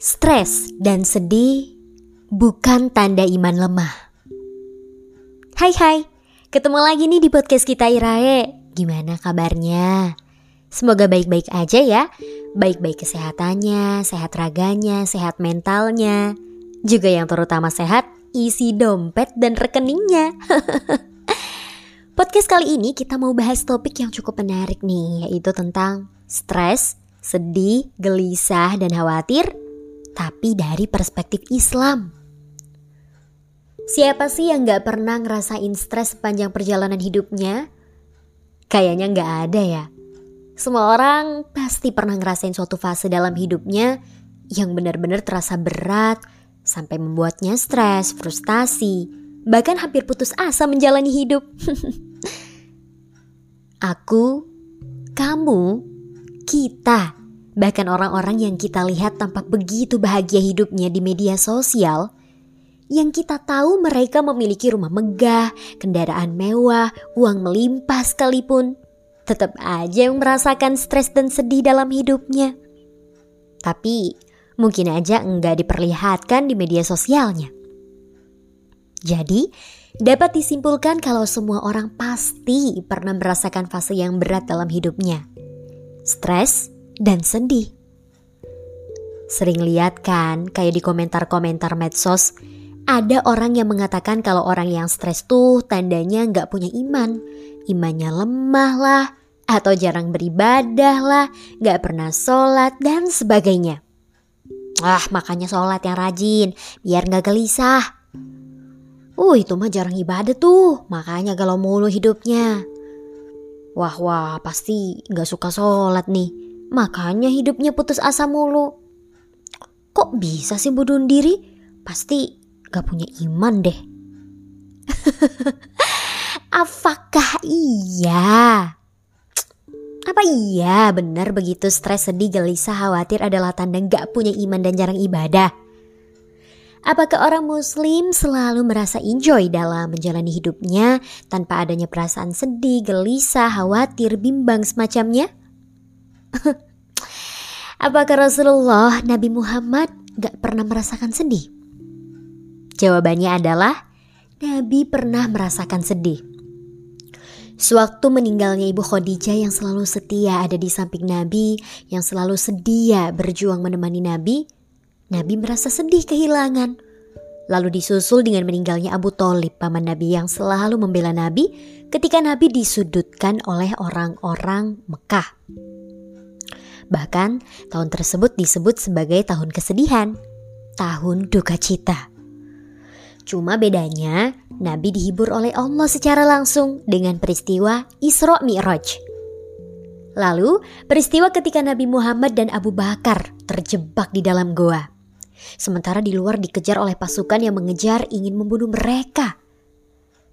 Stres dan sedih bukan tanda iman lemah. Hai hai, ketemu lagi nih di podcast kita Irae. Gimana kabarnya? Semoga baik-baik aja ya. Baik-baik kesehatannya, sehat raganya, sehat mentalnya. Juga yang terutama sehat, isi dompet dan rekeningnya. podcast kali ini kita mau bahas topik yang cukup menarik nih, yaitu tentang stres, sedih, gelisah, dan khawatir tapi dari perspektif Islam. Siapa sih yang gak pernah ngerasain stres sepanjang perjalanan hidupnya? Kayaknya gak ada ya. Semua orang pasti pernah ngerasain suatu fase dalam hidupnya yang benar-benar terasa berat sampai membuatnya stres, frustasi, bahkan hampir putus asa menjalani hidup. Aku, kamu, kita Bahkan orang-orang yang kita lihat tampak begitu bahagia hidupnya di media sosial, yang kita tahu mereka memiliki rumah megah, kendaraan mewah, uang melimpah sekalipun, tetap aja yang merasakan stres dan sedih dalam hidupnya. Tapi mungkin aja enggak diperlihatkan di media sosialnya. Jadi, dapat disimpulkan kalau semua orang pasti pernah merasakan fase yang berat dalam hidupnya. Stres, dan sedih. Sering lihat kan kayak di komentar-komentar medsos ada orang yang mengatakan kalau orang yang stres tuh tandanya nggak punya iman. Imannya lemah lah, atau jarang beribadah lah, nggak pernah sholat dan sebagainya. Ah makanya sholat yang rajin, biar nggak gelisah. Uh itu mah jarang ibadah tuh, makanya galau mulu hidupnya. Wah wah pasti nggak suka sholat nih. Makanya hidupnya putus asa mulu. Kok bisa sih bunuh diri? Pasti gak punya iman deh. Apakah iya? Apa iya benar begitu stres, sedih, gelisah, khawatir adalah tanda gak punya iman dan jarang ibadah? Apakah orang muslim selalu merasa enjoy dalam menjalani hidupnya tanpa adanya perasaan sedih, gelisah, khawatir, bimbang semacamnya? Apakah Rasulullah Nabi Muhammad gak pernah merasakan sedih? Jawabannya adalah Nabi pernah merasakan sedih. Sewaktu meninggalnya Ibu Khadijah yang selalu setia ada di samping Nabi, yang selalu sedia berjuang menemani Nabi, Nabi merasa sedih kehilangan. Lalu disusul dengan meninggalnya Abu Talib, paman Nabi yang selalu membela Nabi ketika Nabi disudutkan oleh orang-orang Mekah. Bahkan tahun tersebut disebut sebagai tahun kesedihan, tahun duka cita. Cuma bedanya, Nabi dihibur oleh Allah secara langsung dengan peristiwa Isra Mi'raj. Lalu, peristiwa ketika Nabi Muhammad dan Abu Bakar terjebak di dalam goa. Sementara di luar dikejar oleh pasukan yang mengejar ingin membunuh mereka.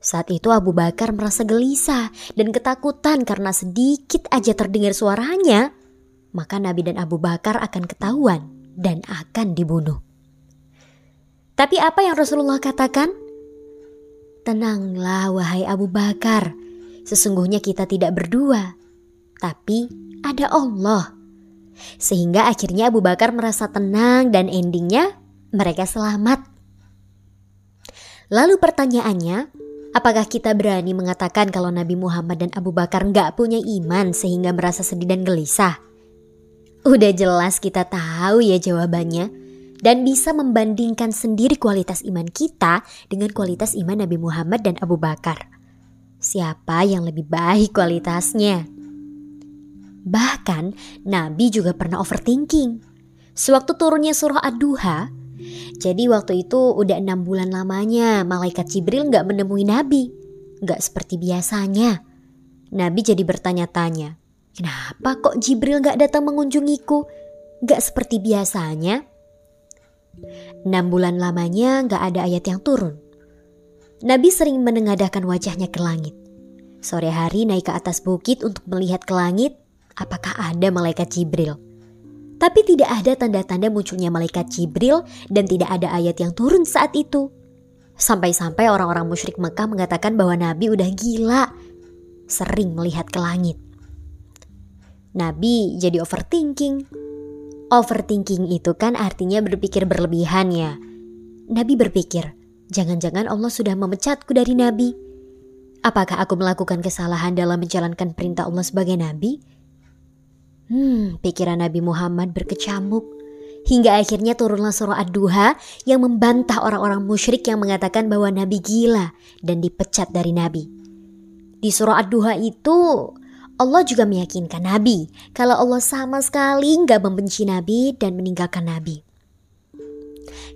Saat itu Abu Bakar merasa gelisah dan ketakutan karena sedikit aja terdengar suaranya maka Nabi dan Abu Bakar akan ketahuan dan akan dibunuh. Tapi apa yang Rasulullah katakan? Tenanglah wahai Abu Bakar, sesungguhnya kita tidak berdua, tapi ada Allah. Sehingga akhirnya Abu Bakar merasa tenang dan endingnya mereka selamat. Lalu pertanyaannya, apakah kita berani mengatakan kalau Nabi Muhammad dan Abu Bakar nggak punya iman sehingga merasa sedih dan gelisah? Udah jelas kita tahu ya jawabannya dan bisa membandingkan sendiri kualitas iman kita dengan kualitas iman Nabi Muhammad dan Abu Bakar. Siapa yang lebih baik kualitasnya? Bahkan Nabi juga pernah overthinking. Sewaktu turunnya surah Ad-Duha, jadi waktu itu udah enam bulan lamanya malaikat Jibril nggak menemui Nabi. Nggak seperti biasanya. Nabi jadi bertanya-tanya, Kenapa kok Jibril gak datang mengunjungiku? Gak seperti biasanya. Enam bulan lamanya gak ada ayat yang turun. Nabi sering menengadahkan wajahnya ke langit. Sore hari naik ke atas bukit untuk melihat ke langit apakah ada malaikat Jibril. Tapi tidak ada tanda-tanda munculnya malaikat Jibril dan tidak ada ayat yang turun saat itu. Sampai-sampai orang-orang musyrik Mekah mengatakan bahwa Nabi udah gila, sering melihat ke langit. Nabi jadi overthinking. Overthinking itu kan artinya berpikir berlebihan ya. Nabi berpikir, jangan-jangan Allah sudah memecatku dari Nabi. Apakah aku melakukan kesalahan dalam menjalankan perintah Allah sebagai Nabi? Hmm, pikiran Nabi Muhammad berkecamuk. Hingga akhirnya turunlah surah Ad-Duha yang membantah orang-orang musyrik yang mengatakan bahwa Nabi gila dan dipecat dari Nabi. Di surah Ad-Duha itu Allah juga meyakinkan Nabi kalau Allah sama sekali nggak membenci Nabi dan meninggalkan Nabi.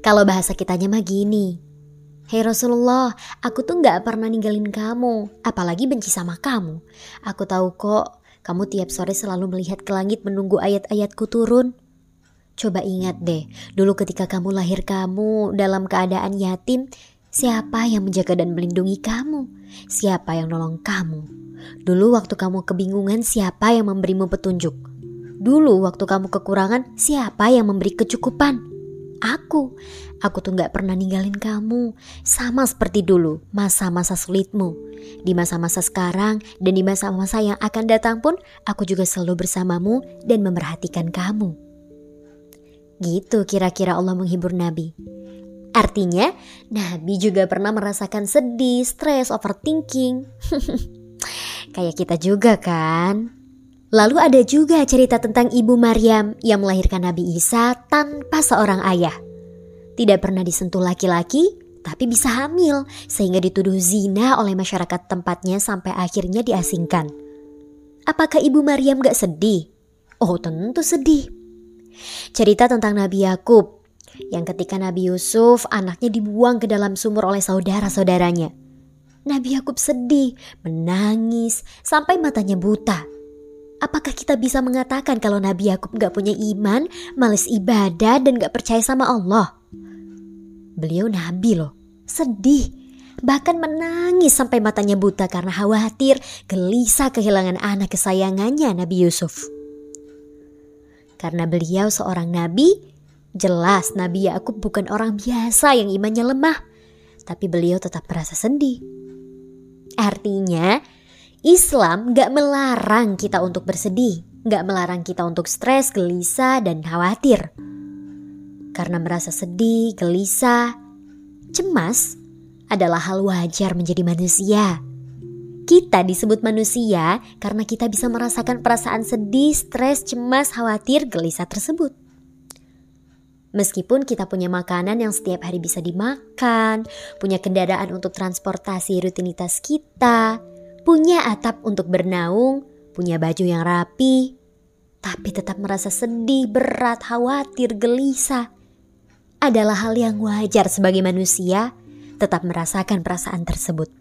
Kalau bahasa kitanya mah gini, Hei Rasulullah, aku tuh nggak pernah ninggalin kamu, apalagi benci sama kamu. Aku tahu kok, kamu tiap sore selalu melihat ke langit menunggu ayat-ayatku turun. Coba ingat deh, dulu ketika kamu lahir kamu dalam keadaan yatim, siapa yang menjaga dan melindungi kamu? Siapa yang nolong kamu? Dulu waktu kamu kebingungan siapa yang memberimu petunjuk? Dulu waktu kamu kekurangan siapa yang memberi kecukupan? Aku. Aku tuh gak pernah ninggalin kamu. Sama seperti dulu, masa-masa sulitmu. Di masa-masa sekarang dan di masa-masa yang akan datang pun aku juga selalu bersamamu dan memerhatikan kamu. Gitu kira-kira Allah menghibur Nabi. Artinya, Nabi juga pernah merasakan sedih, stres, overthinking. Kayak kita juga kan? Lalu ada juga cerita tentang Ibu Maryam yang melahirkan Nabi Isa tanpa seorang ayah. Tidak pernah disentuh laki-laki, tapi bisa hamil sehingga dituduh zina oleh masyarakat tempatnya sampai akhirnya diasingkan. Apakah Ibu Maryam gak sedih? Oh tentu sedih. Cerita tentang Nabi Yakub yang ketika Nabi Yusuf anaknya dibuang ke dalam sumur oleh saudara-saudaranya. Nabi Yakub sedih, menangis, sampai matanya buta. Apakah kita bisa mengatakan kalau Nabi Yakub gak punya iman, males ibadah, dan gak percaya sama Allah? Beliau Nabi loh, sedih, bahkan menangis sampai matanya buta karena khawatir, gelisah kehilangan anak kesayangannya Nabi Yusuf. Karena beliau seorang Nabi, jelas Nabi Yakub bukan orang biasa yang imannya lemah, tapi beliau tetap merasa sedih Artinya, Islam gak melarang kita untuk bersedih, gak melarang kita untuk stres, gelisah, dan khawatir. Karena merasa sedih, gelisah, cemas adalah hal wajar menjadi manusia. Kita disebut manusia karena kita bisa merasakan perasaan sedih, stres, cemas, khawatir, gelisah tersebut. Meskipun kita punya makanan yang setiap hari bisa dimakan, punya kendaraan untuk transportasi rutinitas kita, punya atap untuk bernaung, punya baju yang rapi, tapi tetap merasa sedih, berat, khawatir, gelisah, adalah hal yang wajar sebagai manusia tetap merasakan perasaan tersebut.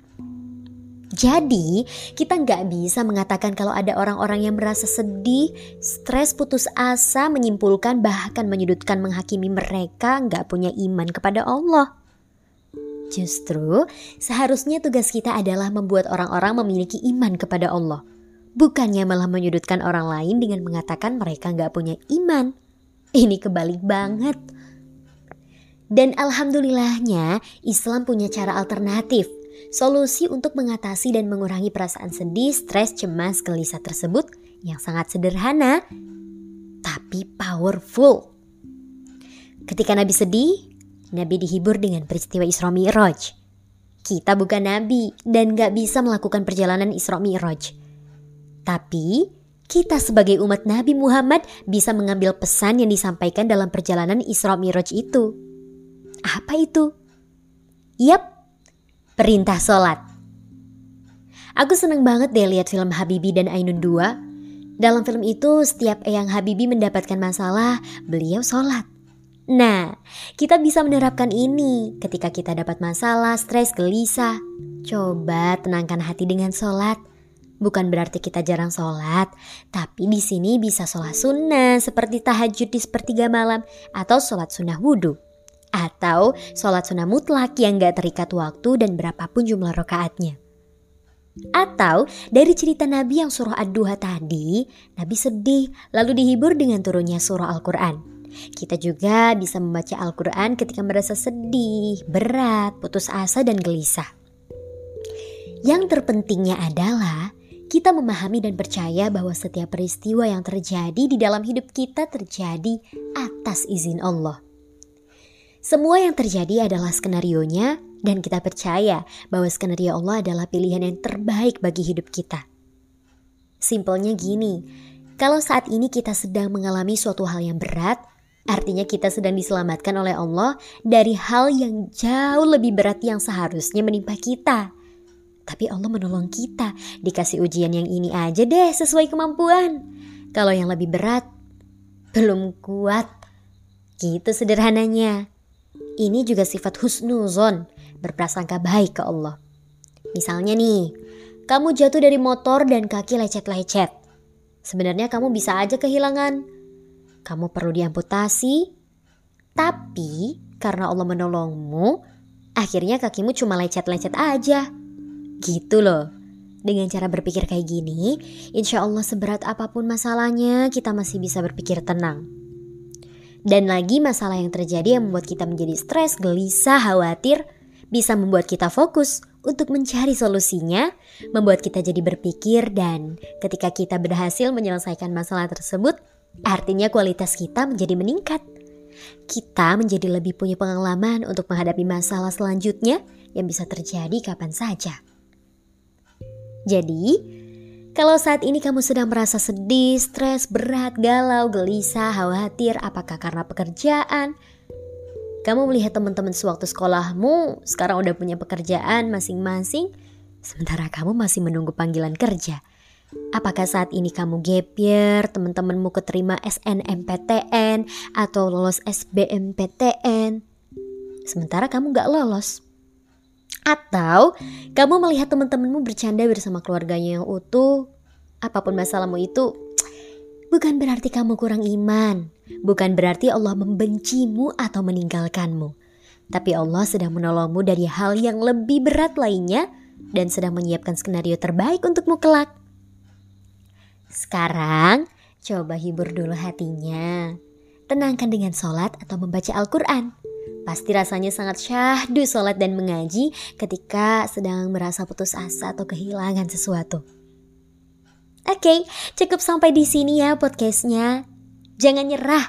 Jadi, kita nggak bisa mengatakan kalau ada orang-orang yang merasa sedih, stres, putus asa, menyimpulkan bahkan menyudutkan menghakimi mereka nggak punya iman kepada Allah. Justru, seharusnya tugas kita adalah membuat orang-orang memiliki iman kepada Allah. Bukannya malah menyudutkan orang lain dengan mengatakan mereka nggak punya iman. Ini kebalik banget. Dan alhamdulillahnya Islam punya cara alternatif solusi untuk mengatasi dan mengurangi perasaan sedih, stres, cemas, gelisah tersebut yang sangat sederhana tapi powerful. Ketika Nabi sedih, Nabi dihibur dengan peristiwa Isra Mi'raj. Kita bukan Nabi dan gak bisa melakukan perjalanan Isra Mi'raj. Tapi, kita sebagai umat Nabi Muhammad bisa mengambil pesan yang disampaikan dalam perjalanan Isra Mi'raj itu. Apa itu? Yap, perintah sholat. Aku seneng banget deh lihat film Habibi dan Ainun 2. Dalam film itu setiap Eyang Habibi mendapatkan masalah, beliau sholat. Nah, kita bisa menerapkan ini ketika kita dapat masalah, stres, gelisah. Coba tenangkan hati dengan sholat. Bukan berarti kita jarang sholat, tapi di sini bisa sholat sunnah seperti tahajud di sepertiga malam atau sholat sunnah wudhu atau sholat sunnah mutlak yang gak terikat waktu dan berapapun jumlah rokaatnya. Atau dari cerita Nabi yang surah Ad-Duha tadi, Nabi sedih lalu dihibur dengan turunnya surah Al-Quran. Kita juga bisa membaca Al-Quran ketika merasa sedih, berat, putus asa, dan gelisah. Yang terpentingnya adalah kita memahami dan percaya bahwa setiap peristiwa yang terjadi di dalam hidup kita terjadi atas izin Allah. Semua yang terjadi adalah skenario-nya dan kita percaya bahwa skenario Allah adalah pilihan yang terbaik bagi hidup kita. Simpelnya gini, kalau saat ini kita sedang mengalami suatu hal yang berat, artinya kita sedang diselamatkan oleh Allah dari hal yang jauh lebih berat yang seharusnya menimpa kita. Tapi Allah menolong kita. Dikasih ujian yang ini aja deh sesuai kemampuan. Kalau yang lebih berat, belum kuat. Gitu sederhananya. Ini juga sifat husnuzon, berprasangka baik ke Allah. Misalnya nih, kamu jatuh dari motor dan kaki lecet-lecet. Sebenarnya kamu bisa aja kehilangan. Kamu perlu diamputasi, tapi karena Allah menolongmu, akhirnya kakimu cuma lecet-lecet aja. Gitu loh. Dengan cara berpikir kayak gini, insya Allah seberat apa pun masalahnya, kita masih bisa berpikir tenang. Dan lagi masalah yang terjadi yang membuat kita menjadi stres, gelisah, khawatir, bisa membuat kita fokus untuk mencari solusinya, membuat kita jadi berpikir dan ketika kita berhasil menyelesaikan masalah tersebut, artinya kualitas kita menjadi meningkat. Kita menjadi lebih punya pengalaman untuk menghadapi masalah selanjutnya yang bisa terjadi kapan saja. Jadi, kalau saat ini kamu sedang merasa sedih, stres, berat, galau, gelisah, khawatir, apakah karena pekerjaan? Kamu melihat teman-teman sewaktu sekolahmu sekarang udah punya pekerjaan masing-masing, sementara kamu masih menunggu panggilan kerja. Apakah saat ini kamu gap year, teman-temanmu keterima SNMPTN atau lolos SBMPTN? Sementara kamu gak lolos. Atau kamu melihat teman-temanmu bercanda bersama keluarganya yang utuh, apa pun masalahmu itu, bukan berarti kamu kurang iman, bukan berarti Allah membencimu atau meninggalkanmu. Tapi Allah sedang menolongmu dari hal yang lebih berat lainnya dan sedang menyiapkan skenario terbaik untukmu kelak. Sekarang, coba hibur dulu hatinya. Tenangkan dengan sholat atau membaca Al-Quran. Pasti rasanya sangat syahdu sholat dan mengaji ketika sedang merasa putus asa atau kehilangan sesuatu. Oke, okay, cukup sampai di sini ya podcastnya. Jangan nyerah.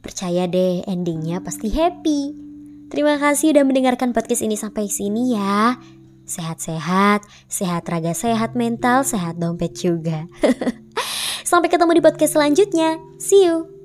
Percaya deh endingnya pasti happy. Terima kasih udah mendengarkan podcast ini sampai sini ya. Sehat-sehat, sehat raga, sehat mental, sehat dompet juga. sampai ketemu di podcast selanjutnya. See you.